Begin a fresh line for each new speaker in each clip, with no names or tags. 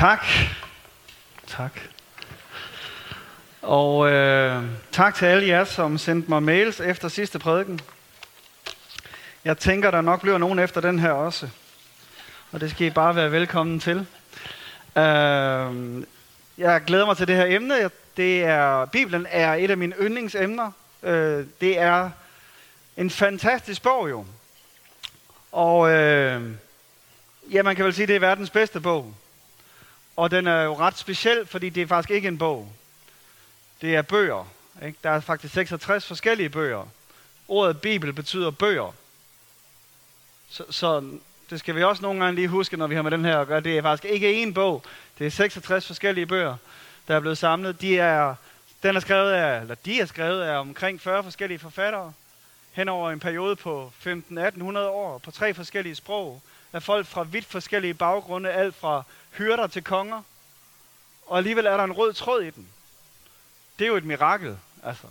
Tak. Tak. Og øh, tak til alle jer, som sendte mig mails efter sidste prædiken. Jeg tænker, der nok bliver nogen efter den her også. Og det skal I bare være velkommen til. Øh, jeg glæder mig til det her emne. Det er, Bibelen er et af mine yndlingsemner. Øh, det er en fantastisk bog jo. Og øh, ja, man kan vel sige, det er verdens bedste bog. Og den er jo ret speciel, fordi det er faktisk ikke en bog. Det er bøger. Ikke? Der er faktisk 66 forskellige bøger. Ordet Bibel betyder bøger. Så, så det skal vi også nogle gange lige huske, når vi har med den her at gøre. Det er faktisk ikke én bog. Det er 66 forskellige bøger, der er blevet samlet. De er, den er skrevet af, eller de er skrevet af omkring 40 forskellige forfattere hen over en periode på 15-1800 år på tre forskellige sprog af folk fra vidt forskellige baggrunde, alt fra hyrder til konger. Og alligevel er der en rød tråd i den. Det er jo et mirakel, altså.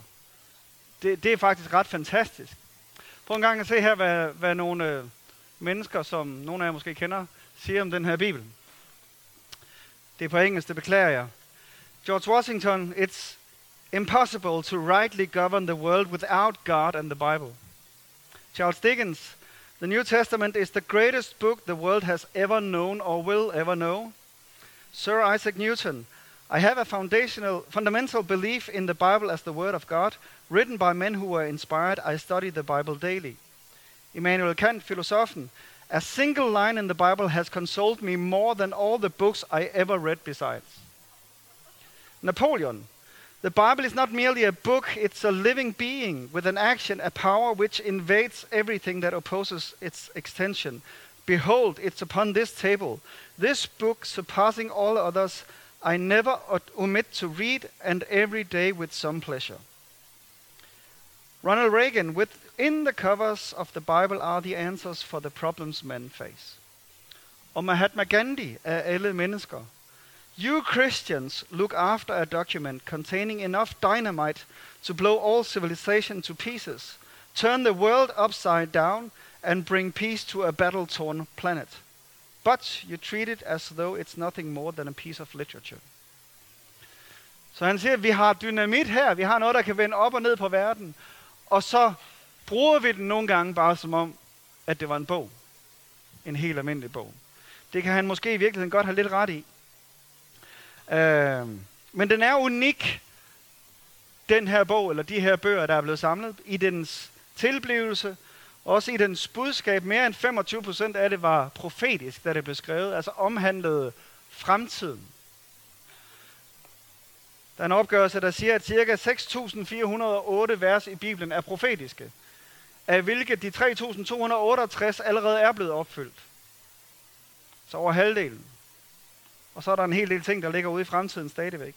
Det, det er faktisk ret fantastisk. Prøv en gang at se her, hvad, hvad nogle øh, mennesker, som nogle af jer måske kender, siger om den her bibel. Det er på engelsk, det beklager jeg. George Washington, it's impossible to rightly govern the world without God and the Bible. Charles Dickens, the New Testament is the greatest book the world has ever known or will ever know. Sir Isaac Newton, I have a foundational, fundamental belief in the Bible as the Word of God, written by men who were inspired. I study the Bible daily. Immanuel Kant, philosophen, a single line in the Bible has consoled me more than all the books I ever read besides. Napoleon, the Bible is not merely a book, it's a living being with an action, a power which invades everything that opposes its extension. Behold, it's upon this table. This book, surpassing all others, I never omit to read, and every day with some pleasure. Ronald Reagan, within the covers of the Bible are the answers for the problems men face. Og Mahatma Gandhi af alle mennesker. You Christians look after a document containing enough dynamite to blow all civilization to pieces, turn the world upside down, and bring peace to a battle torn planet. But you treat it as though it's nothing more than a piece of literature. Så han siger, at vi har dynamit her, vi har noget, der kan vende op og ned på verden, og så bruger vi den nogle gange bare som om, at det var en bog. En helt almindelig bog. Det kan han måske i virkeligheden godt have lidt ret i. Øh, men den er unik, den her bog, eller de her bøger, der er blevet samlet, i dens tilblivelse, også i dens budskab. Mere end 25 procent af det var profetisk, da det blev skrevet, altså omhandlede fremtiden. Der er en opgørelse, der siger, at ca. 6.408 vers i Bibelen er profetiske, af hvilket de 3.268 allerede er blevet opfyldt. Så over halvdelen. Og så er der en hel del ting, der ligger ude i fremtiden stadigvæk.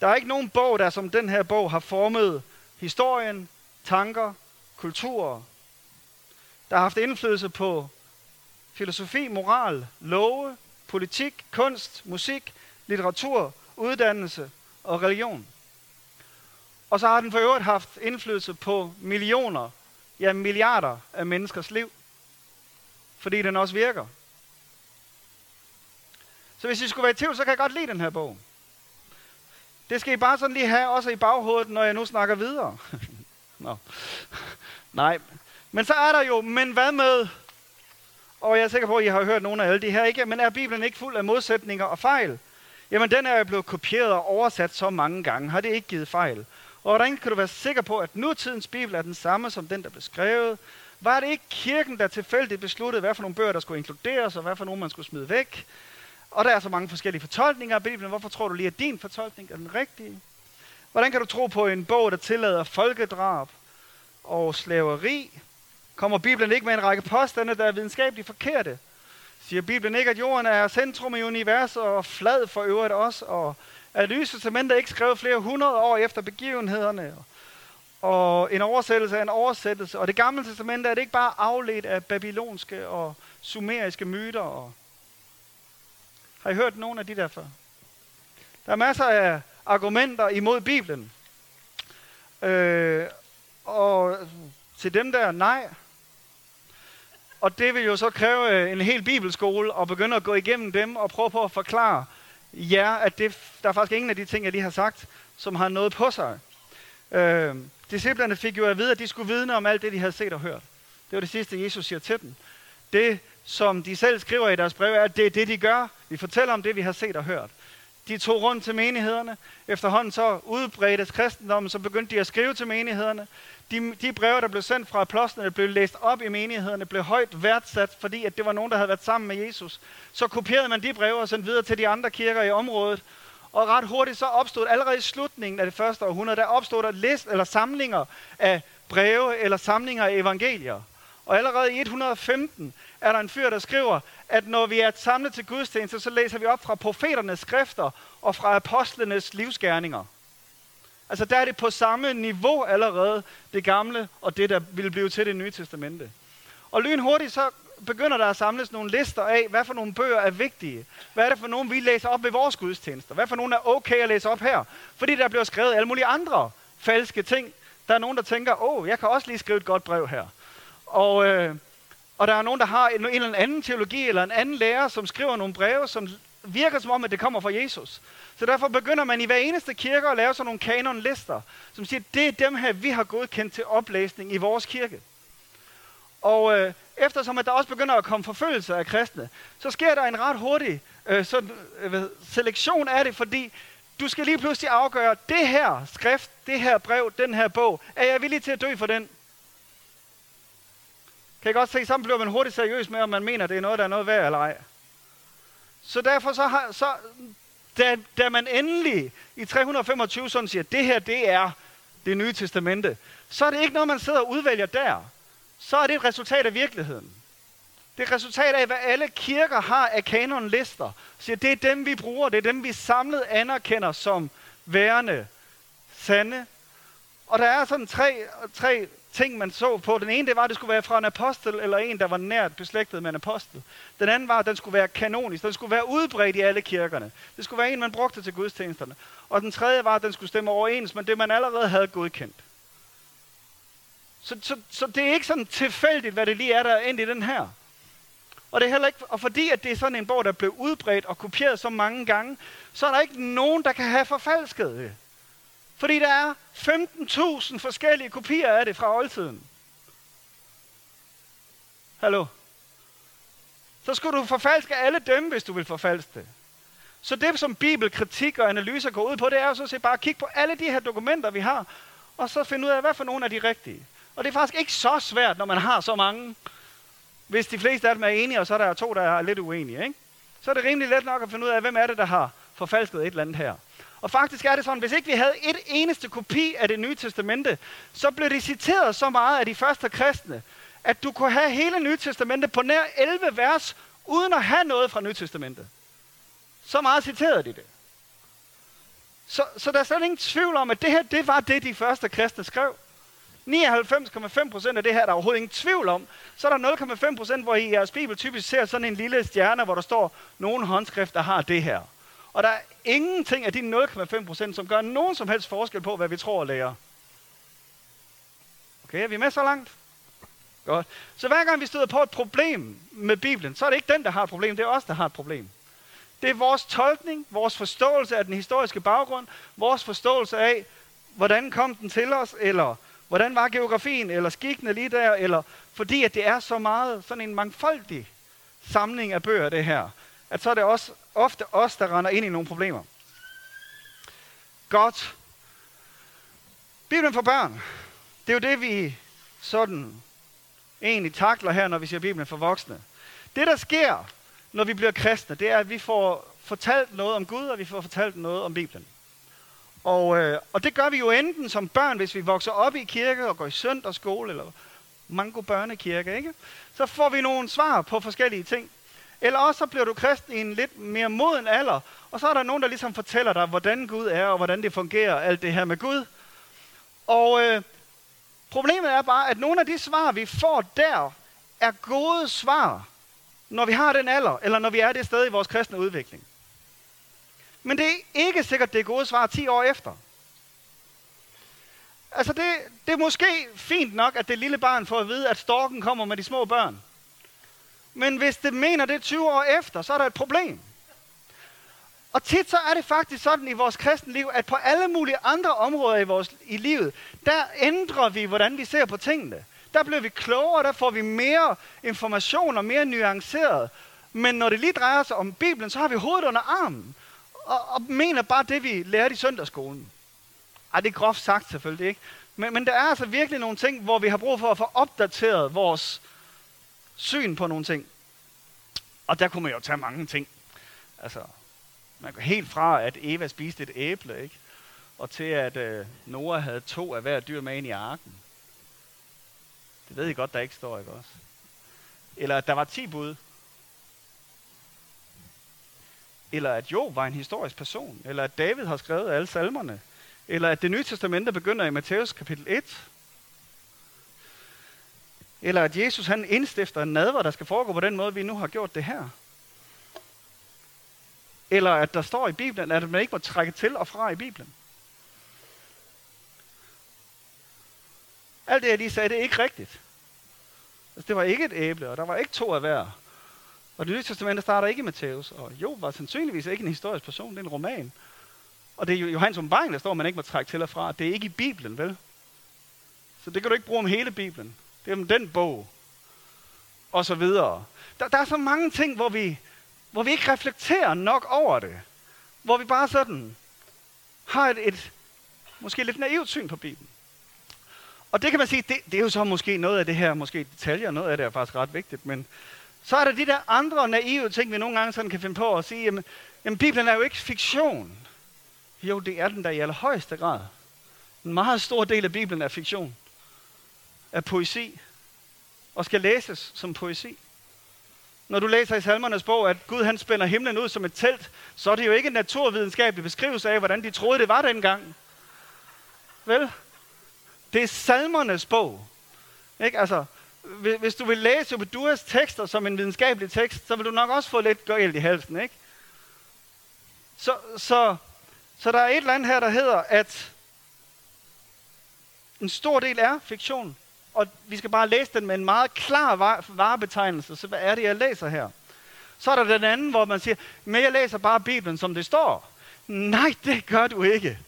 Der er ikke nogen bog, der som den her bog har formet historien, tanker, kulturer, der har haft indflydelse på filosofi, moral, love, politik, kunst, musik, litteratur, uddannelse og religion. Og så har den for øvrigt haft indflydelse på millioner, ja milliarder af menneskers liv. Fordi den også virker. Så hvis I skulle være i tvivl, så kan jeg godt lide den her bog. Det skal I bare sådan lige have også i baghovedet, når jeg nu snakker videre. Nå. Nej. Men så er der jo, men hvad med, og jeg er sikker på, at I har hørt nogle af alle de her, ikke? men er Bibelen ikke fuld af modsætninger og fejl? Jamen, den er jo blevet kopieret og oversat så mange gange. Har det ikke givet fejl? Og hvordan kan du være sikker på, at nutidens Bibel er den samme som den, der blev skrevet? Var det ikke kirken, der tilfældigt besluttede, hvad for nogle bøger, der skulle inkluderes, og hvad for nogle, man skulle smide væk? Og der er så mange forskellige fortolkninger af Bibelen. Hvorfor tror du lige, at din fortolkning er den rigtige? Hvordan kan du tro på en bog, der tillader folkedrab og slaveri? Kommer Bibelen ikke med en række påstande, der er videnskabeligt forkerte? Siger Bibelen ikke, at jorden er centrum i universet og flad for øvrigt også? Og at Nye Testamentet ikke skrevet flere hundrede år efter begivenhederne? Og en oversættelse er en oversættelse. Og det gamle testament er det ikke bare afledt af babylonske og sumeriske myter og har I hørt nogen af de der før? Der er masser af argumenter imod Bibelen. Øh, og til dem der, nej. og det vil jo så kræve øh, en hel bibelskole og begynde at gå igennem dem og prøve på at forklare jer, at det, der er faktisk ingen af de ting, jeg lige har sagt, som har noget på sig. Øh, disciplerne fik jo at vide, at de skulle vidne om alt det, de havde set og hørt. Det var det sidste, Jesus siger til dem. Det, som de selv skriver i deres brev, er, at det er det, de gør. Vi fortæller om det, vi har set og hørt. De tog rundt til menighederne. Efterhånden så udbredtes kristendommen, så begyndte de at skrive til menighederne. De, de breve, der blev sendt fra apostlene, blev læst op i menighederne, blev højt værdsat, fordi at det var nogen, der havde været sammen med Jesus. Så kopierede man de breve og sendte videre til de andre kirker i området. Og ret hurtigt så opstod allerede i slutningen af det første århundrede, der opstod der list eller samlinger af breve eller samlinger af evangelier. Og allerede i 115 er der en fyr, der skriver, at når vi er samlet til gudstjeneste, så læser vi op fra profeternes skrifter og fra apostlenes livsgerninger. Altså der er det på samme niveau allerede, det gamle og det, der vil blive til det nye testamente. Og lynhurtigt så begynder der at samles nogle lister af, hvad for nogle bøger er vigtige. Hvad er det for nogle, vi læser op ved vores gudstjenester? Hvad for nogle er okay at læse op her? Fordi der bliver skrevet alle mulige andre falske ting. Der er nogen, der tænker, åh, oh, jeg kan også lige skrive et godt brev her. Og, øh, og der er nogen, der har en, en eller anden teologi eller en anden lærer, som skriver nogle breve, som virker som om, at det kommer fra Jesus. Så derfor begynder man i hver eneste kirke at lave sådan nogle kanonlister, som siger, det er dem her, vi har godkendt til oplæsning i vores kirke. Og øh, eftersom at der også begynder at komme forfølgelse af kristne, så sker der en ret hurtig øh, sådan, øh, selektion af det, fordi du skal lige pludselig afgøre, det her skrift, det her brev, den her bog, er jeg villig til at dø for den? Kan I godt se, så bliver man hurtigt seriøs med, om man mener, det er noget, der er noget værd eller ej. Så derfor så, har, så da, da man endelig i 325 sådan siger, det her det er det nye testamente, så er det ikke noget, man sidder og udvælger der. Så er det et resultat af virkeligheden. Det er et resultat af, hvad alle kirker har af kanonlister. Så det er dem, vi bruger. Det er dem, vi samlet anerkender som værende sande. Og der er sådan tre, tre ting, man så på. Den ene, det var, at det skulle være fra en apostel, eller en, der var nært beslægtet med en apostel. Den anden var, at den skulle være kanonisk. Den skulle være udbredt i alle kirkerne. Det skulle være en, man brugte til gudstjenesterne. Og den tredje var, at den skulle stemme overens med det, man allerede havde godkendt. Så, så, så det er ikke sådan tilfældigt, hvad det lige er, der er ind i den her. Og, det er heller ikke, og fordi at det er sådan en bog, der blev udbredt og kopieret så mange gange, så er der ikke nogen, der kan have forfalsket det. Fordi der er 15.000 forskellige kopier af det fra oldtiden. Hallo? Så skulle du forfalske alle dem, hvis du vil forfalske det. Så det, som bibelkritik og analyser går ud på, det er jo så set se bare at kigge på alle de her dokumenter, vi har, og så finde ud af, hvad for nogle er de rigtige. Og det er faktisk ikke så svært, når man har så mange. Hvis de fleste af dem er enige, og så er der to, der er lidt uenige. Ikke? Så er det rimelig let nok at finde ud af, hvem er det, der har forfalsket et eller andet her. Og faktisk er det sådan, hvis ikke vi havde et eneste kopi af det nye testamente, så blev det citeret så meget af de første kristne, at du kunne have hele nye testamente på nær 11 vers, uden at have noget fra nye testamente. Så meget citerede de det. Så, så der er slet ingen tvivl om, at det her, det var det, de første kristne skrev. 99,5 procent af det her, der er overhovedet ingen tvivl om. Så er der 0,5 procent, hvor I jeres bibel typisk ser sådan en lille stjerne, hvor der står, nogle håndskrifter har det her. Og der er ingenting af de 0,5%, som gør nogen som helst forskel på, hvad vi tror og lærer. Okay, er vi med så langt? Godt. Så hver gang vi støder på et problem med Bibelen, så er det ikke den, der har et problem, det er os, der har et problem. Det er vores tolkning, vores forståelse af den historiske baggrund, vores forståelse af, hvordan kom den til os, eller hvordan var geografien, eller skikkene lige der, eller fordi at det er så meget sådan en mangfoldig samling af bøger, det her, at så er det også ofte os, der render ind i nogle problemer. Godt. Bibelen for børn. Det er jo det, vi sådan egentlig takler her, når vi siger Bibelen for voksne. Det, der sker, når vi bliver kristne, det er, at vi får fortalt noget om Gud, og vi får fortalt noget om Bibelen. Og, øh, og det gør vi jo enten som børn, hvis vi vokser op i kirke og går i søndagsskole, eller mango børnekirke, ikke? Så får vi nogle svar på forskellige ting. Eller også så bliver du kristen i en lidt mere moden alder, og så er der nogen, der ligesom fortæller dig, hvordan Gud er, og hvordan det fungerer, alt det her med Gud. Og øh, problemet er bare, at nogle af de svar, vi får der, er gode svar, når vi har den alder, eller når vi er det sted i vores kristne udvikling. Men det er ikke sikkert, det er gode svar 10 år efter. Altså det, det er måske fint nok, at det lille barn får at vide, at storken kommer med de små børn. Men hvis det mener det 20 år efter, så er der et problem. Og tit så er det faktisk sådan i vores kristenliv, at på alle mulige andre områder i, vores, i livet, der ændrer vi, hvordan vi ser på tingene. Der bliver vi klogere, der får vi mere information og mere nuanceret. Men når det lige drejer sig om Bibelen, så har vi hovedet under armen. Og, og mener bare det, vi lærte i søndagsskolen. Ej, det er groft sagt selvfølgelig ikke. Men, men der er altså virkelig nogle ting, hvor vi har brug for at få opdateret vores syn på nogle ting. Og der kunne man jo tage mange ting. Altså, man går helt fra, at Eva spiste et æble, ikke? Og til, at øh, Noah havde to af hver dyr med ind i arken. Det ved I godt, der ikke står, ikke også? Eller at der var ti bud. Eller at Job var en historisk person. Eller at David har skrevet alle salmerne. Eller at det nye testamente begynder i Matthæus kapitel 1. Eller at Jesus han indstifter en nadver, der skal foregå på den måde, vi nu har gjort det her. Eller at der står i Bibelen, at man ikke må trække til og fra i Bibelen. Alt det, jeg lige sagde, det er ikke rigtigt. Altså, det var ikke et æble, og der var ikke to af hver. Og det nye testamente starter ikke i Matthæus, og jo var sandsynligvis ikke en historisk person, det er en roman. Og det er Johannes åbenbaring, der står, at man ikke må trække til og fra. Det er ikke i Bibelen, vel? Så det kan du ikke bruge om hele Bibelen. Det er om den bog. Og så videre. Der, der er så mange ting, hvor vi, hvor vi ikke reflekterer nok over det. Hvor vi bare sådan har et, et måske lidt naivt syn på Bibelen. Og det kan man sige, det, det er jo så måske noget af det her, måske detaljer, noget af det er faktisk ret vigtigt, men så er der de der andre naive ting, vi nogle gange sådan kan finde på at sige, jamen, jamen Bibelen er jo ikke fiktion. Jo, det er den der i allerhøjeste grad. En meget stor del af Bibelen er fiktion. Er poesi. Og skal læses som poesi. Når du læser i salmernes bog, at Gud han spænder himlen ud som et telt, så er det jo ikke en naturvidenskabelig beskrivelse af, hvordan de troede, det var dengang. Vel? Det er salmernes bog. Ikke? Altså, hvis du vil læse Obeduas tekster som en videnskabelig tekst, så vil du nok også få lidt galt i halsen, ikke? Så, så, så der er et eller andet her, der hedder, at en stor del er fiktion, og vi skal bare læse den med en meget klar varebetegnelse. Så hvad er det, jeg læser her? Så er der den anden, hvor man siger, men jeg læser bare Bibelen, som det står. Nej, det gør du ikke.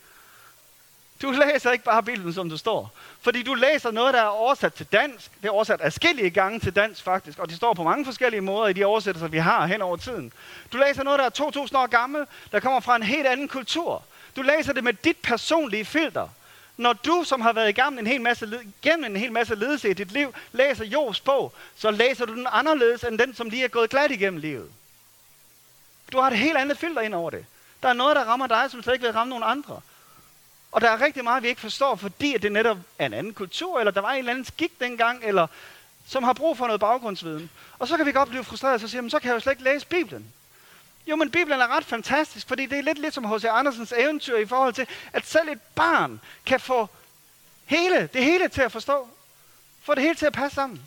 Du læser ikke bare Bibelen, som det står. Fordi du læser noget, der er oversat til dansk. Det er oversat afskillige gange til dansk, faktisk. Og det står på mange forskellige måder i de oversættelser, vi har hen over tiden. Du læser noget, der er 2.000 år gammel, der kommer fra en helt anden kultur. Du læser det med dit personlige filter. Når du, som har været igennem en hel masse, gennem en hel masse ledelse i dit liv, læser Jobs bog, så læser du den anderledes end den, som lige er gået glat igennem livet. Du har et helt andet filter ind over det. Der er noget, der rammer dig, som slet ikke vil ramme nogen andre. Og der er rigtig meget, vi ikke forstår, fordi det netop er en anden kultur, eller der var en eller anden skik dengang, eller som har brug for noget baggrundsviden. Og så kan vi godt blive frustreret og sige, så kan jeg jo slet ikke læse Bibelen. Jo, men Bibelen er ret fantastisk, fordi det er lidt lidt som H.C. Andersens eventyr i forhold til, at selv et barn kan få hele, det hele til at forstå. Få det hele til at passe sammen.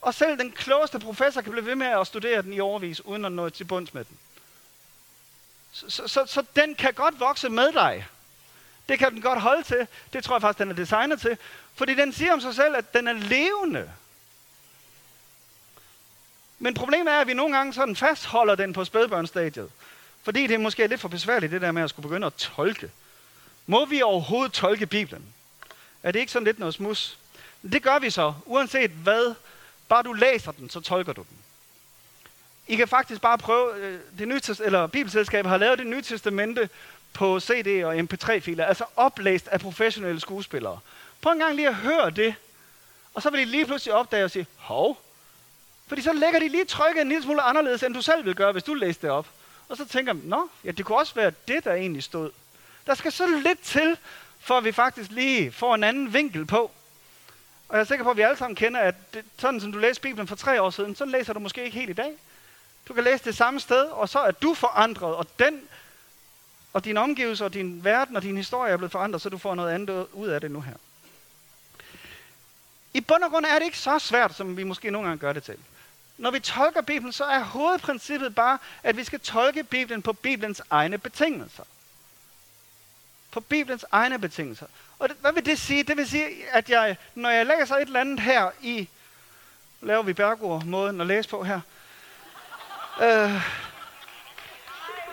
Og selv den klogeste professor kan blive ved med at studere den i overvis, uden at nå til bunds med den. Så, så, så, så den kan godt vokse med dig. Det kan den godt holde til. Det tror jeg faktisk, den er designet til. Fordi den siger om sig selv, at den er levende. Men problemet er, at vi nogle gange sådan fastholder den på spædbørnsstadiet. Fordi det er måske lidt for besværligt, det der med at skulle begynde at tolke. Må vi overhovedet tolke Bibelen? Er det ikke sådan lidt noget smus? Det gør vi så, uanset hvad. Bare du læser den, så tolker du den. I kan faktisk bare prøve, øh, det nye, eller Bibelselskabet har lavet det nye testamente på CD og MP3-filer, altså oplæst af professionelle skuespillere. Prøv en gang lige at høre det, og så vil I lige pludselig opdage og sige, hov, fordi så lægger de lige trykket en lille smule anderledes, end du selv vil gøre, hvis du læste det op. Og så tænker man, nå, ja, det kunne også være det, der egentlig stod. Der skal så lidt til, for at vi faktisk lige får en anden vinkel på. Og jeg er sikker på, at vi alle sammen kender, at det, sådan som du læste Bibelen for tre år siden, så læser du måske ikke helt i dag. Du kan læse det samme sted, og så er du forandret, og den og din omgivelser, og din verden og din historie er blevet forandret, så du får noget andet ud af det nu her. I bund og grund er det ikke så svært, som vi måske nogle gange gør det til. Når vi tolker Bibelen, så er hovedprincippet bare, at vi skal tolke Bibelen på Bibelens egne betingelser. På Bibelens egne betingelser. Og det, hvad vil det sige? Det vil sige, at jeg, når jeg læser et eller andet her i, laver vi Bergård-måden at læse på her, Øh,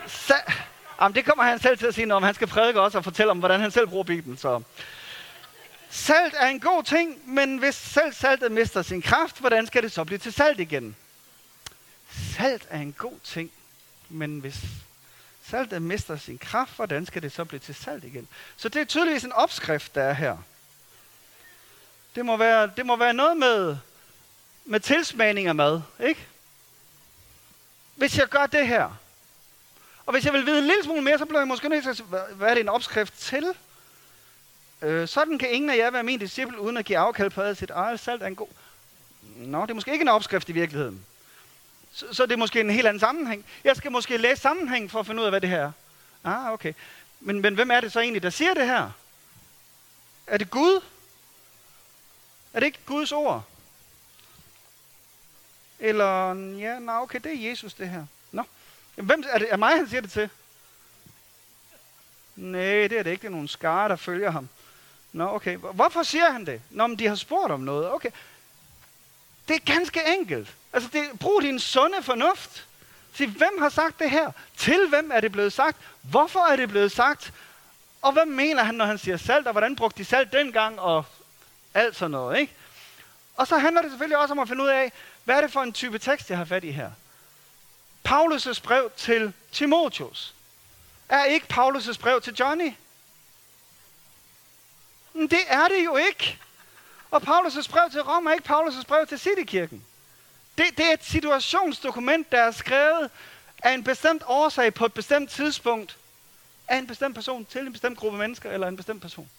sa- Jamen, det kommer han selv til at sige, når han skal prædike også og fortælle om, hvordan han selv bruger Bibelen. Så. Salt er en god ting, men hvis selv saltet mister sin kraft, hvordan skal det så blive til salt igen? Salt er en god ting, men hvis saltet mister sin kraft, hvordan skal det så blive til salt igen? Så det er tydeligvis en opskrift, der er her. Det må være, det må være noget med, med tilsmagning af mad, ikke? Hvis jeg gør det her, og hvis jeg vil vide en lille smule mere, så bliver jeg måske nødt til at hvad er det en opskrift til? Øh, sådan kan ingen af jer være min disciple, uden at give afkald på ad sit eget salt er en god... Nå, det er måske ikke en opskrift i virkeligheden. Så, så det er måske en helt anden sammenhæng. Jeg skal måske læse sammenhængen for at finde ud af, hvad det her er. Ah, okay. Men, men hvem er det så egentlig, der siger det her? Er det Gud? Er det ikke Guds ord? Eller, ja, nå, okay, det er Jesus det her. Nå. Hvem, er det er mig, han siger det til? Nej, det er det ikke. Det er nogle skare, der følger ham. Nå, okay. Hvorfor siger han det? Nå, men de har spurgt om noget. Okay. Det er ganske enkelt. Altså, det, brug din sunde fornuft. Sig, hvem har sagt det her? Til hvem er det blevet sagt? Hvorfor er det blevet sagt? Og hvad mener han, når han siger salt? Og hvordan brugte de salt dengang? Og alt sådan noget, ikke? Og så handler det selvfølgelig også om at finde ud af, hvad er det for en type tekst, jeg har fat i her? Paulus' brev til Timotheus er ikke Paulus' brev til Johnny. Men det er det jo ikke. Og Paulus' brev til Rom er ikke Paulus' brev til Citykirken. Det, det er et situationsdokument, der er skrevet af en bestemt årsag på et bestemt tidspunkt af en bestemt person til en bestemt gruppe mennesker eller en bestemt person.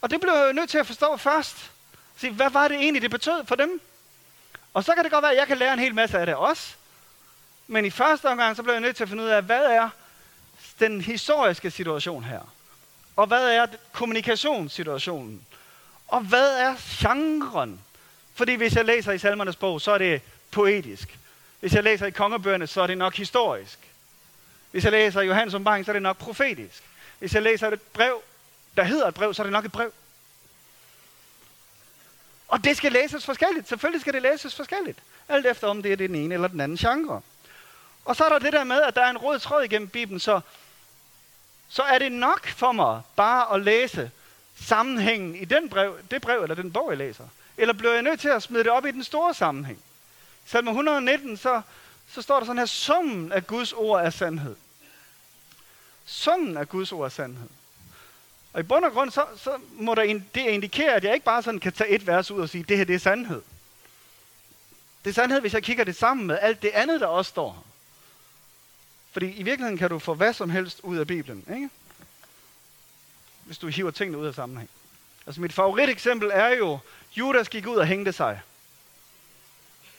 Og det blev jeg nødt til at forstå først. Se, hvad var det egentlig, det betød for dem? Og så kan det godt være, at jeg kan lære en hel masse af det også. Men i første omgang, så blev jeg nødt til at finde ud af, hvad er den historiske situation her? Og hvad er kommunikationssituationen? Og hvad er genren? Fordi hvis jeg læser i salmernes bog, så er det poetisk. Hvis jeg læser i kongebøgerne, så er det nok historisk. Hvis jeg læser Johannes Åbenbaring, så er det nok profetisk. Hvis jeg læser et brev, der hedder et brev, så er det nok et brev. Og det skal læses forskelligt. Selvfølgelig skal det læses forskelligt. Alt efter om det er den ene eller den anden genre. Og så er der det der med, at der er en rød tråd igennem Bibelen, så, så er det nok for mig bare at læse sammenhængen i den brev, det brev eller den bog, jeg læser. Eller bliver jeg nødt til at smide det op i den store sammenhæng? I salme 119, så, så står der sådan her, summen af Guds ord er sandhed. Summen af Guds ord er sandhed. Og i bund og grund, så, så må der ind, det indikere, at jeg ikke bare sådan kan tage et vers ud og sige, det her det er sandhed. Det er sandhed, hvis jeg kigger det sammen med alt det andet, der også står her. Fordi i virkeligheden kan du få hvad som helst ud af Bibelen, ikke? Hvis du hiver tingene ud af sammenhæng. Altså mit favorit eksempel er jo, Judas gik ud og hængte sig.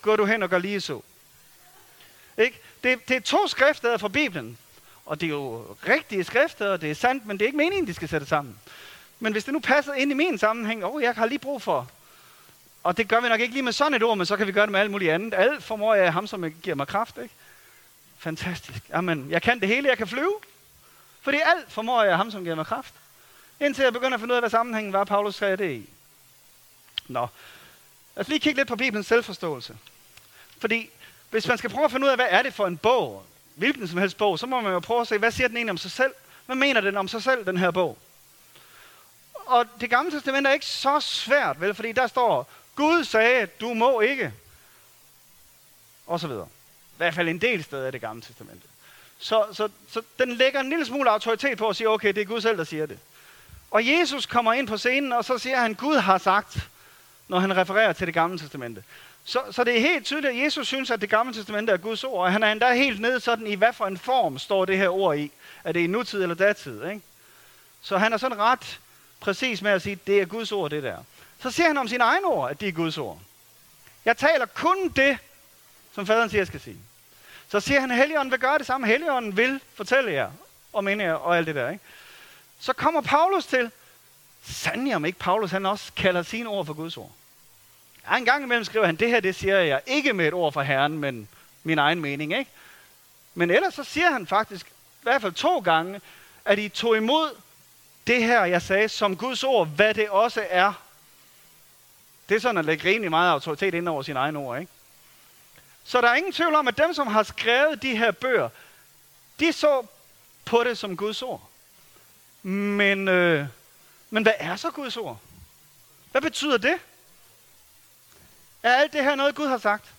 Går du hen og gør lige så. Ikke? Det, det er to skriftsteder fra Bibelen. Og det er jo rigtige skrifter, og det er sandt, men det er ikke meningen, de skal sætte sammen. Men hvis det nu passer ind i min sammenhæng, åh, oh, jeg har lige brug for, og det gør vi nok ikke lige med sådan et ord, men så kan vi gøre det med alt muligt andet. Alt formår jeg ham, som giver mig kraft, ikke? Fantastisk. Amen. jeg kan det hele, jeg kan flyve. Fordi alt formår jeg ham, som giver mig kraft. Indtil jeg begynder at finde ud af, hvad sammenhængen var, Paulus skrev det i. Nå. Lad os lige kigge lidt på Bibelens selvforståelse. Fordi hvis man skal prøve at finde ud af, hvad er det for en bog, hvilken som helst bog, så må man jo prøve at se, hvad siger den egentlig om sig selv? Hvad mener den om sig selv, den her bog? Og det gamle testament er ikke så svært, vel? Fordi der står, Gud sagde, du må ikke. Og så videre. Hvert fald en del steder af det gamle testamente. Så, så, så den lægger en lille smule autoritet på at sige, okay, det er Gud selv, der siger det. Og Jesus kommer ind på scenen, og så siger han, Gud har sagt, når han refererer til det gamle testamente. Så, så det er helt tydeligt, at Jesus synes, at det gamle testamente er Guds ord, og han er endda helt nede sådan i, hvad for en form står det her ord i. Er det i nutid eller datid, ikke? Så han er sådan ret præcis med at sige, at det er Guds ord, det der. Så siger han om sin egen ord, at det er Guds ord. Jeg taler kun det, som faderen siger, jeg skal sige. Så siger han, at Helligånden vil gøre det samme. Helligånden vil fortælle jer om jer og alt det der. Ikke? Så kommer Paulus til. Sandelig om ikke Paulus, han også kalder sine ord for Guds ord. Ja, en gang imellem skriver han, det her det siger jeg ikke med et ord fra Herren, men min egen mening. Ikke? Men ellers så siger han faktisk, i hvert fald to gange, at I tog imod det her, jeg sagde, som Guds ord, hvad det også er. Det er sådan at lægge rimelig meget autoritet ind over sin egen ord. Ikke? Så der er ingen tvivl om, at dem, som har skrevet de her bøger, de så på det som Guds ord. Men, øh, men hvad er så Guds ord? Hvad betyder det? Er alt det her noget, Gud har sagt?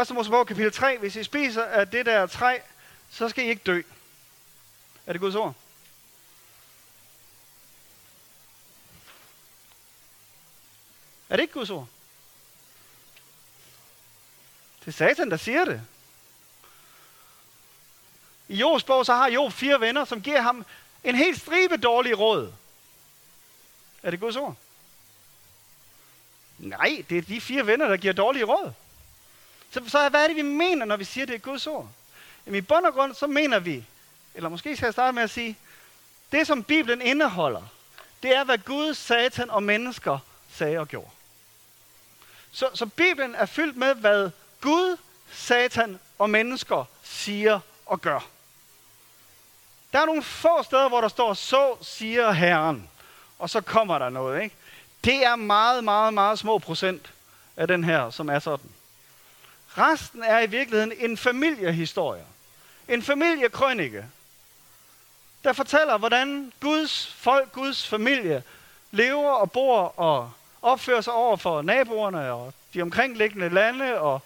1. Mosebog kapitel 3. Hvis I spiser af det der træ, så skal I ikke dø. Er det Guds ord? Er det ikke Guds ord? Det er Satan, der siger det. I Jobs bog, så har Job fire venner, som giver ham en helt stribe dårlige råd. Er det Guds ord? Nej, det er de fire venner, der giver dårlige råd. Så, så hvad er det, vi mener, når vi siger, det er Guds ord? Jamen i bund og grund, så mener vi, eller måske skal jeg starte med at sige, det som Bibelen indeholder, det er, hvad Gud, Satan og mennesker sagde og gjorde. Så, så Bibelen er fyldt med, hvad Gud, Satan og mennesker siger og gør. Der er nogle få steder, hvor der står, så siger Herren, og så kommer der noget. Ikke? Det er meget, meget, meget små procent af den her, som er sådan. Resten er i virkeligheden en familiehistorie. En familiekrønike, der fortæller, hvordan Guds folk, Guds familie, lever og bor og opfører sig over for naboerne og de omkringliggende lande, og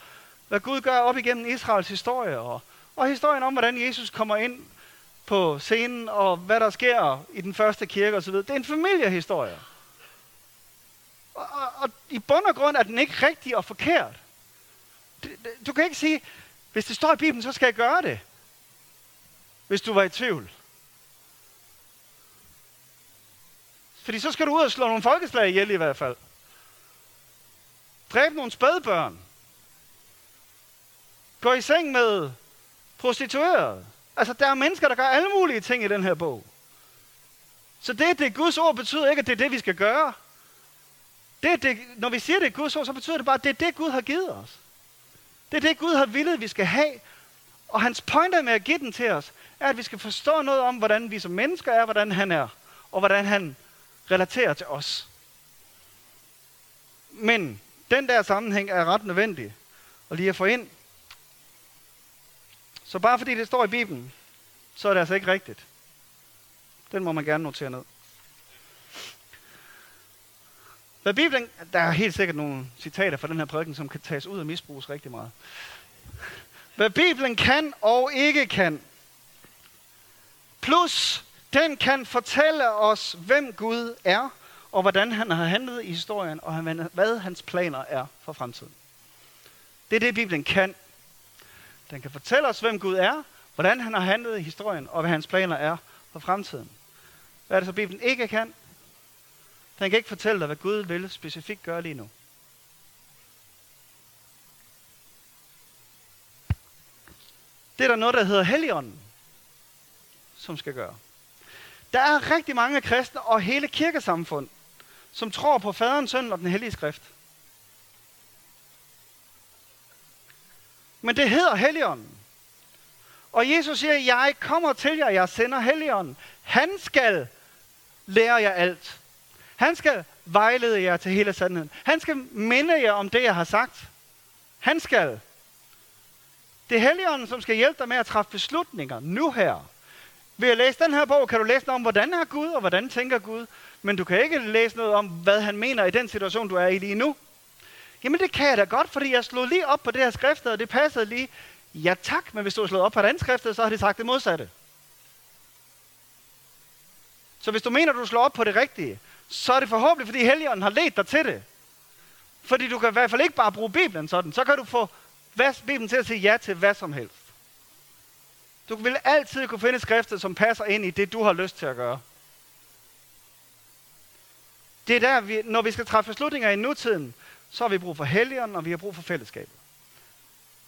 hvad Gud gør op igennem Israels historie, og, og historien om, hvordan Jesus kommer ind på scenen, og hvad der sker i den første kirke osv. Det er en familiehistorie. Og, og, og i bund og grund er den ikke rigtig og forkert. Du kan ikke sige, hvis det står i Bibelen, så skal jeg gøre det. Hvis du var i tvivl. Fordi så skal du ud og slå nogle folkeslag ihjel i hvert fald. Dræb nogle spædbørn. Gå i seng med prostituerede. Altså, der er mennesker, der gør alle mulige ting i den her bog. Så det, det Guds ord betyder ikke, at det er det, vi skal gøre. Det, det, når vi siger, det er Guds ord, så betyder det bare, at det er det, Gud har givet os. Det er det, Gud har villet, vi skal have. Og hans pointer med at give den til os, er, at vi skal forstå noget om, hvordan vi som mennesker er, hvordan han er, og hvordan han relaterer til os. Men den der sammenhæng er ret nødvendig at lige at få ind. Så bare fordi det står i Bibelen, så er det altså ikke rigtigt. Den må man gerne notere ned. Hvad Bibelen, der er helt sikkert nogle citater fra den her prædiken, som kan tages ud og misbruges rigtig meget. Hvad Bibelen kan og ikke kan. Plus, den kan fortælle os, hvem Gud er, og hvordan han har handlet i historien, og hvad hans planer er for fremtiden. Det er det, Bibelen kan. Den kan fortælle os, hvem Gud er, hvordan han har handlet i historien, og hvad hans planer er for fremtiden. Hvad er det så, Bibelen ikke kan? Den kan ikke fortælle dig, hvad Gud vil specifikt gøre lige nu. Det er der noget, der hedder Helligånden, som skal gøre. Der er rigtig mange kristne og hele kirkesamfund, som tror på faderen, sønnen og den hellige skrift. Men det hedder Helligånden. Og Jesus siger, jeg kommer til jer, jeg sender Helligånden. Han skal lære jer alt. Han skal vejlede jer til hele sandheden. Han skal minde jer om det, jeg har sagt. Han skal. Det er Helligånden, som skal hjælpe dig med at træffe beslutninger nu her. Ved at læse den her bog, kan du læse noget om, hvordan er Gud, og hvordan tænker Gud. Men du kan ikke læse noget om, hvad han mener i den situation, du er i lige nu. Jamen det kan jeg da godt, fordi jeg slog lige op på det her skrift, og det passede lige. Ja tak, men hvis du har slået op på et andet skrift, så har de sagt det modsatte. Så hvis du mener, du slår op på det rigtige, så er det forhåbentlig, fordi Helligånden har ledt dig til det. Fordi du kan i hvert fald ikke bare bruge Bibelen sådan. Så kan du få Bibelen til at sige ja til hvad som helst. Du vil altid kunne finde skrifter, som passer ind i det, du har lyst til at gøre. Det er der, vi, når vi skal træffe beslutninger i nutiden, så har vi brug for helligånden, og vi har brug for fællesskabet.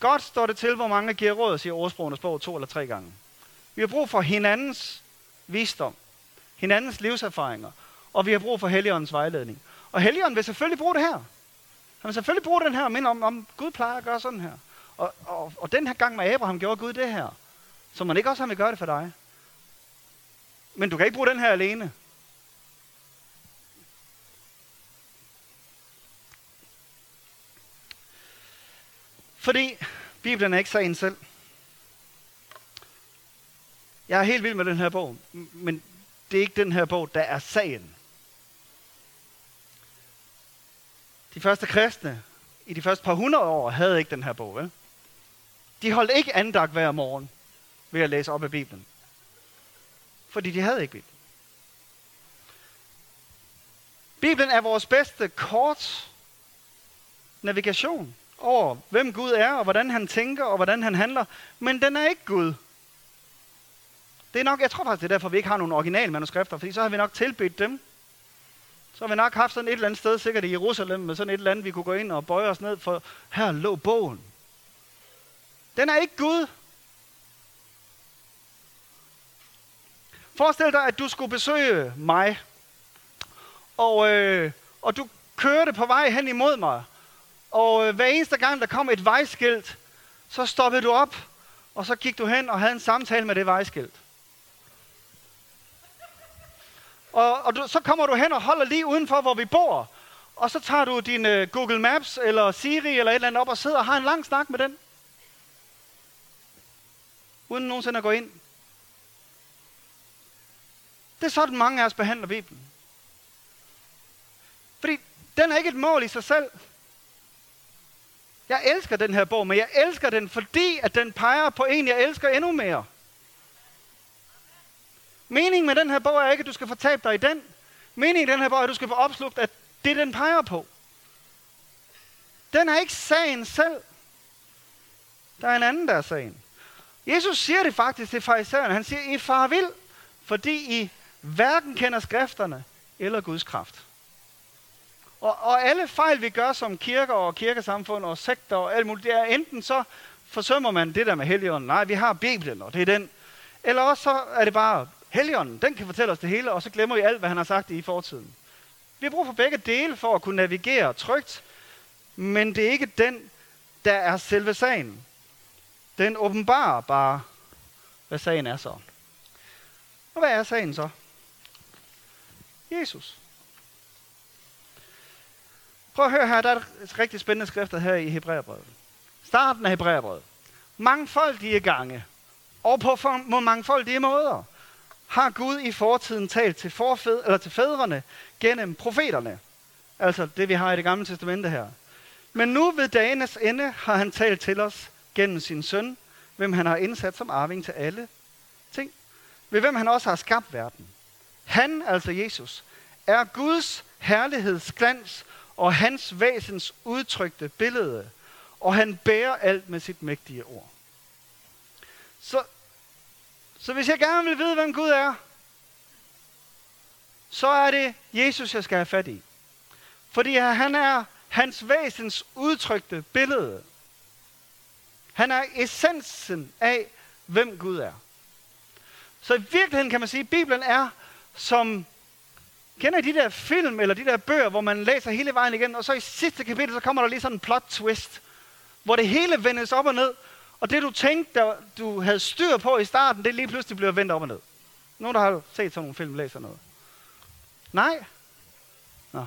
Godt står det til, hvor mange giver råd, siger ordsprogenes bog to eller tre gange. Vi har brug for hinandens visdom, hinandens livserfaringer, og vi har brug for Helligåndens vejledning. Og Helligånden vil selvfølgelig bruge det her. Han vil selvfølgelig bruge den her men om, om Gud plejer at gøre sådan her. Og, og, og den her gang med Abraham gjorde Gud det her. Så man ikke også han vil gøre det for dig. Men du kan ikke bruge den her alene. Fordi Bibelen er ikke sagen selv. Jeg er helt vild med den her bog, men det er ikke den her bog, der er sagen. De første kristne i de første par hundrede år havde ikke den her bog, vel? De holdt ikke andagt hver morgen ved at læse op af Bibelen. Fordi de havde ikke Bibelen. Bibelen er vores bedste kort navigation over, hvem Gud er, og hvordan han tænker, og hvordan han handler. Men den er ikke Gud. Det er nok, jeg tror faktisk, det er derfor, vi ikke har nogen originale manuskripter, fordi så har vi nok tilbedt dem. Så har vi nok haft sådan et eller andet sted, sikkert i Jerusalem, med sådan et eller andet, vi kunne gå ind og bøje os ned for. Her lå bogen. Den er ikke Gud. Forestil dig, at du skulle besøge mig, og, øh, og du kørte på vej hen imod mig, og øh, hver eneste gang, der kom et vejskilt, så stoppede du op, og så gik du hen og havde en samtale med det vejskilt. Og, og du, så kommer du hen og holder lige udenfor, hvor vi bor. Og så tager du din uh, Google Maps eller Siri eller et eller andet op og sidder og har en lang snak med den. Uden nogensinde at gå ind. Det er sådan mange af os behandler Bibelen. Fordi den er ikke et mål i sig selv. Jeg elsker den her bog, men jeg elsker den, fordi at den peger på en, jeg elsker endnu mere. Meningen med den her bog er ikke, at du skal fortabe dig i den. Meningen i den her bog er, at du skal få opslugt, at det den peger på. Den er ikke sagen selv. Der er en anden, der er sagen. Jesus siger det faktisk til farisæerne. Han siger, I far vil, fordi I hverken kender skrifterne eller Guds kraft. Og, og alle fejl, vi gør som kirker og kirkesamfund og sekter og alt muligt, det er enten så forsømmer man det der med helligånden. Nej, vi har Bibelen, og det er den. Eller også så er det bare Helligånden, den kan fortælle os det hele, og så glemmer vi alt, hvad han har sagt i fortiden. Vi har brug for begge dele for at kunne navigere trygt, men det er ikke den, der er selve sagen. Den åbenbarer bare, hvad sagen er så. Og hvad er sagen så? Jesus. Prøv at høre her, der er et rigtig spændende skrifter her i Hebræerbrevet. Starten af Hebræerbrevet. Mangfoldige gange, og på mangfoldige måder har Gud i fortiden talt til, forfæd, eller til fædrene gennem profeterne. Altså det, vi har i det gamle testamente her. Men nu ved dagenes ende har han talt til os gennem sin søn, hvem han har indsat som arving til alle ting. Ved hvem han også har skabt verden. Han, altså Jesus, er Guds herlighedsglans og hans væsens udtrykte billede, og han bærer alt med sit mægtige ord. Så så hvis jeg gerne vil vide, hvem Gud er, så er det Jesus, jeg skal have fat i. Fordi han er hans væsens udtrykte billede. Han er essensen af, hvem Gud er. Så i virkeligheden kan man sige, at Bibelen er som... Kender I de der film eller de der bøger, hvor man læser hele vejen igen, og så i sidste kapitel, så kommer der lige sådan en plot twist, hvor det hele vendes op og ned, og det du tænkte, der, du havde styr på i starten, det lige pludselig bliver vendt op og ned. Nogen, der har set sådan nogle film, læser noget. Nej. Nå.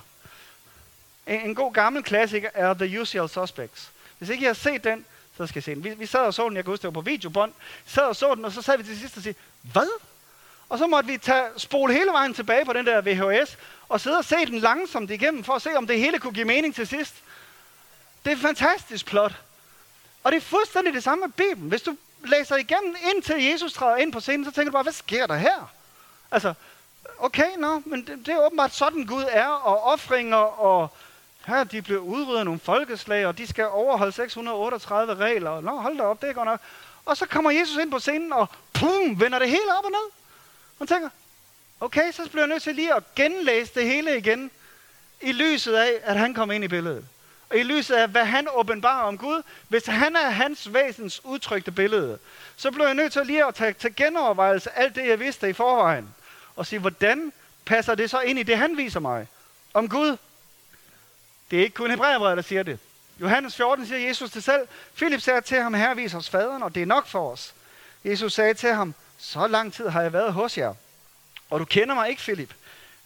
En, en god gammel klassiker er The Usual Suspects. Hvis ikke I har set den, så skal I se den. Vi, vi sad og så den, jeg kan huske, det var på videobånd. Sad og så den, og så sad vi til sidst og sagde, hvad? Og så måtte vi tage, spole hele vejen tilbage på den der VHS, og sidde og se den langsomt igennem, for at se, om det hele kunne give mening til sidst. Det er et fantastisk plot. Og det er fuldstændig det samme med Bibelen. Hvis du læser igennem, indtil Jesus træder ind på scenen, så tænker du bare, hvad sker der her? Altså, okay, nå, men det, det er åbenbart sådan Gud er, og offringer, og her de bliver udryddet nogle folkeslag, og de skal overholde 638 regler. Nå, hold da op, det er godt nok. Og så kommer Jesus ind på scenen, og pum, vender det hele op og ned. Man tænker, okay, så bliver jeg nødt til lige at genlæse det hele igen, i lyset af, at han kom ind i billedet og i lyset af, hvad han åbenbarer om Gud, hvis han er hans væsens udtrykte billede, så bliver jeg nødt til lige at tage til genovervejelse alt det, jeg vidste i forvejen, og sige, hvordan passer det så ind i det, han viser mig om Gud? Det er ikke kun Hebræerbrevet, der siger det. Johannes 14 siger Jesus til selv. Philip sagde til ham, her viser os faderen, og det er nok for os. Jesus sagde til ham, så lang tid har jeg været hos jer, og du kender mig ikke, Philip.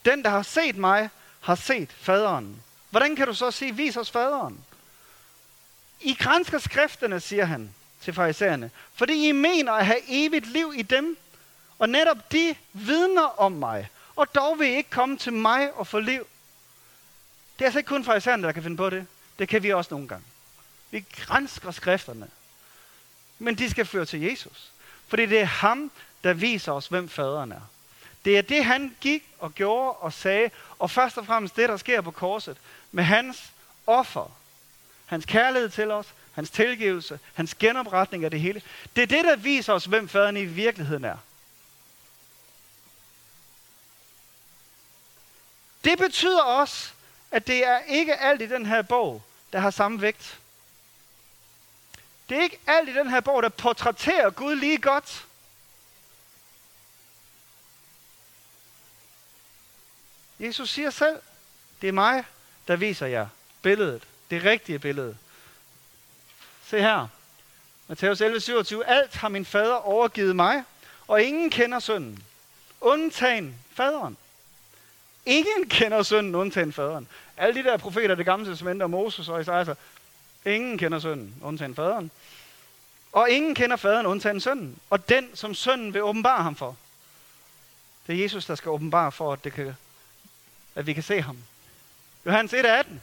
Den, der har set mig, har set faderen. Hvordan kan du så sige, vis os faderen? I grænsker skrifterne, siger han til farisæerne, fordi I mener at have evigt liv i dem, og netop de vidner om mig, og dog vil I ikke komme til mig og få liv. Det er altså ikke kun farisæerne, der kan finde på det. Det kan vi også nogle gange. Vi grænsker skrifterne. Men de skal føre til Jesus. Fordi det er ham, der viser os, hvem faderen er. Det er det, han gik og gjorde og sagde, og først og fremmest det, der sker på korset, med hans offer, hans kærlighed til os, hans tilgivelse, hans genopretning af det hele. Det er det, der viser os, hvem faderen i virkeligheden er. Det betyder også, at det er ikke alt i den her bog, der har samme vægt. Det er ikke alt i den her bog, der portrætterer Gud lige godt. Jesus siger selv, det er mig, der viser jer billedet, det rigtige billede. Se her, Matthæus 11, 27. Alt har min fader overgivet mig, og ingen kender sønnen, Undtagen faderen. Ingen kender sønnen, undtagen faderen. Alle de der profeter, det gamle testament og Moses og Isaiah, ingen kender sønnen, undtagen faderen. Og ingen kender faderen, undtagen sønnen. Og den, som sønnen vil åbenbare ham for. Det er Jesus, der skal åbenbare for, at, det kan, at vi kan se ham. Johannes 1, 18.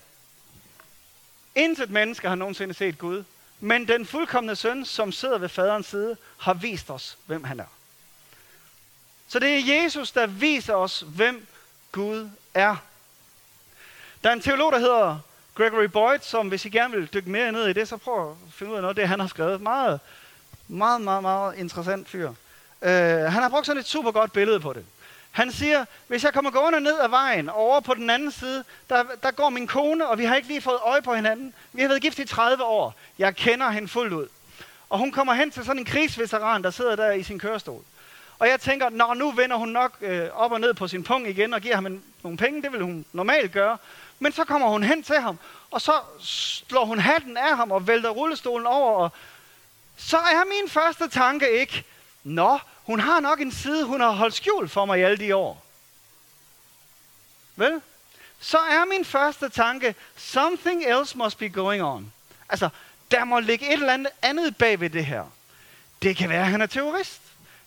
Intet menneske har nogensinde set Gud, men den fuldkommende søn, som sidder ved faderens side, har vist os, hvem han er. Så det er Jesus, der viser os, hvem Gud er. Der er en teolog, der hedder Gregory Boyd, som hvis I gerne vil dykke mere ned i det, så prøv at finde ud af noget af det, han har skrevet. Meget, meget, meget, meget interessant fyr. Uh, han har brugt sådan et super godt billede på det. Han siger, hvis jeg kommer gående ned ad vejen, over på den anden side, der, der går min kone, og vi har ikke lige fået øje på hinanden. Vi har været gift i 30 år. Jeg kender hende fuldt ud. Og hun kommer hen til sådan en krigsveteran, der sidder der i sin kørestol. Og jeg tænker, nå, nu vender hun nok øh, op og ned på sin punkt igen og giver ham en, nogle penge. Det vil hun normalt gøre. Men så kommer hun hen til ham, og så slår hun hatten af ham og vælter rullestolen over. Og så er min første tanke ikke, nå, hun har nok en side, hun har holdt skjult for mig i alle de år. Vel? Så er min første tanke, something else must be going on. Altså, der må ligge et eller andet andet bag ved det her. Det kan være, at han er terrorist.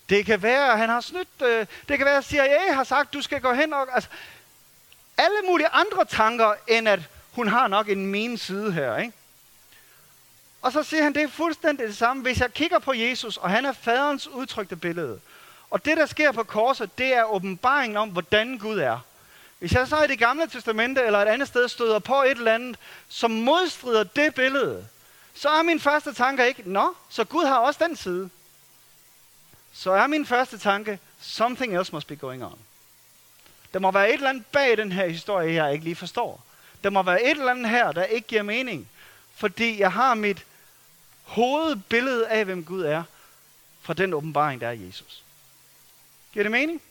Det kan være, at han har snydt. Øh, det kan være, at CIA har sagt, du skal gå hen og... Altså, alle mulige andre tanker, end at hun har nok en min side her. Ikke? Og så siger han, det er fuldstændig det samme. Hvis jeg kigger på Jesus, og han er faderens udtrykte billede, og det, der sker på korset, det er åbenbaringen om, hvordan Gud er. Hvis jeg så i det gamle testamente eller et andet sted støder på et eller andet, som modstrider det billede, så er min første tanke ikke, nå, så Gud har også den side. Så er min første tanke, something else must be going on. Der må være et eller andet bag den her historie, jeg ikke lige forstår. Der må være et eller andet her, der ikke giver mening. Fordi jeg har mit hovedbillede af, hvem Gud er, fra den åbenbaring, der er Jesus. Giver det mening?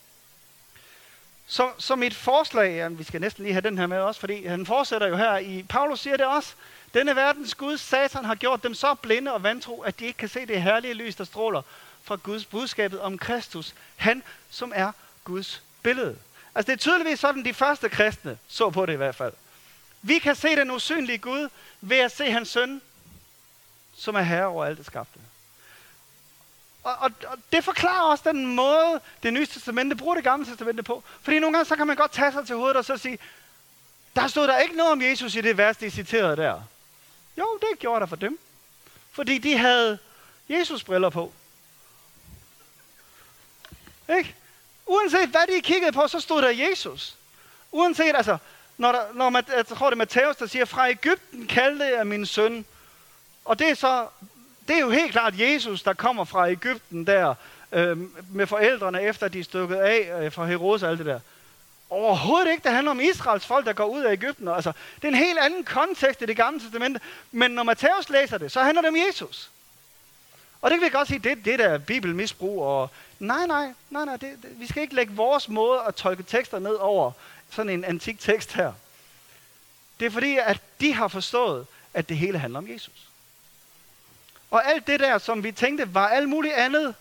Så, så mit forslag, ja, vi skal næsten lige have den her med også, fordi han fortsætter jo her i, Paulus siger det også, denne verdens Gud, Satan, har gjort dem så blinde og vantro, at de ikke kan se det herlige lys, der stråler fra Guds budskabet om Kristus. Han, som er Guds billede. Altså det er tydeligvis sådan, de første kristne så på det i hvert fald. Vi kan se den usynlige Gud ved at se hans søn, som er herre over alt det skabte. Og, og, og det forklarer også den måde, det nye testamente bruger det gamle testamente på. Fordi nogle gange, så kan man godt tage sig til hovedet og så sige, der stod der ikke noget om Jesus i det vers, de citerede der. Jo, det gjorde der for dem. Fordi de havde Jesus briller på. Ikke? Uanset hvad de kiggede på, så stod der Jesus. Uanset, altså, når, der, når man, jeg tror det er Matthæus, der siger, fra Ægypten kaldte jeg min søn. Og det er så, det er jo helt klart Jesus, der kommer fra Ægypten der, øh, med forældrene, efter de er stukket af øh, fra Herodes og alt det der. Overhovedet ikke, det handler om Israels folk, der går ud af Ægypten. Altså, det er en helt anden kontekst i det gamle testamente. Men når Matthæus læser det, så handler det om Jesus. Og det kan vi godt sige, det, det der er bibelmisbrug. Og, nej, nej, nej, nej det, det, vi skal ikke lægge vores måde at tolke tekster ned over sådan en antik tekst her. Det er fordi, at de har forstået, at det hele handler om Jesus. Og alt det der, som vi tænkte var alt muligt andet,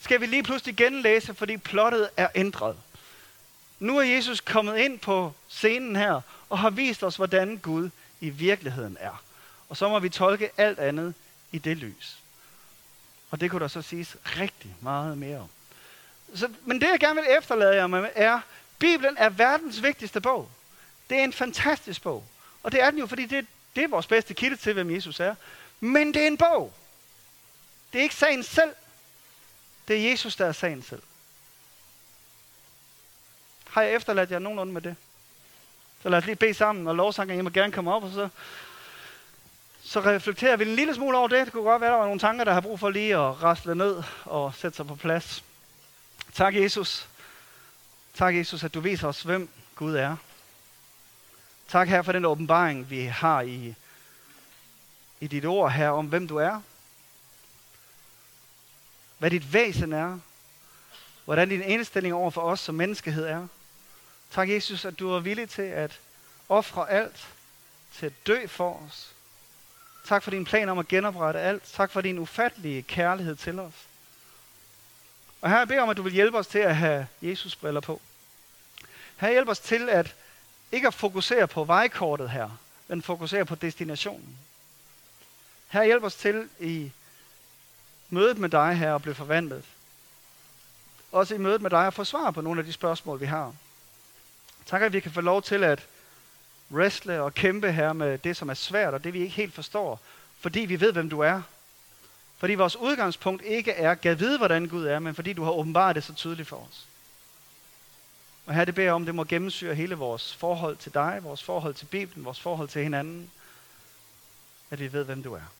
skal vi lige pludselig genlæse, fordi plottet er ændret. Nu er Jesus kommet ind på scenen her, og har vist os, hvordan Gud i virkeligheden er. Og så må vi tolke alt andet i det lys. Og det kunne der så siges rigtig meget mere om. Så, men det jeg gerne vil efterlade jer med er, Bibelen er verdens vigtigste bog. Det er en fantastisk bog. Og det er den jo, fordi det, det er vores bedste kilde til, hvem Jesus er. Men det er en bog. Det er ikke sagen selv. Det er Jesus, der er sagen selv. Har jeg efterladt jer nogenlunde med det? Så lad os lige bede sammen, og lovsangen, I må gerne komme op, og så, så reflekterer vi en lille smule over det. Det kunne godt være, der var nogle tanker, der har brug for lige at rasle ned og sætte sig på plads. Tak, Jesus. Tak, Jesus, at du viser os, hvem Gud er. Tak her for den åbenbaring, vi har i, i dit ord her om, hvem du er. Hvad dit væsen er. Hvordan din indstilling over for os som menneskehed er. Tak, Jesus, at du er villig til at ofre alt, til at dø for os. Tak for din plan om at genoprette alt. Tak for din ufattelige kærlighed til os. Og her jeg beder om, at du vil hjælpe os til at have Jesus briller på. Her hjælp os til at ikke at fokusere på vejkortet her, men fokusere på destinationen. Her hjælp os til i mødet med dig her at blive forvandlet. Også i mødet med dig at få svar på nogle af de spørgsmål, vi har. Tak, at vi kan få lov til at wrestle og kæmpe her med det, som er svært, og det vi ikke helt forstår, fordi vi ved, hvem du er. Fordi vores udgangspunkt ikke er, gad vide, hvordan Gud er, men fordi du har åbenbart det så tydeligt for os. Og her det beder om, det må gennemsyre hele vores forhold til dig, vores forhold til Bibelen, vores forhold til hinanden, at vi ved, hvem du er.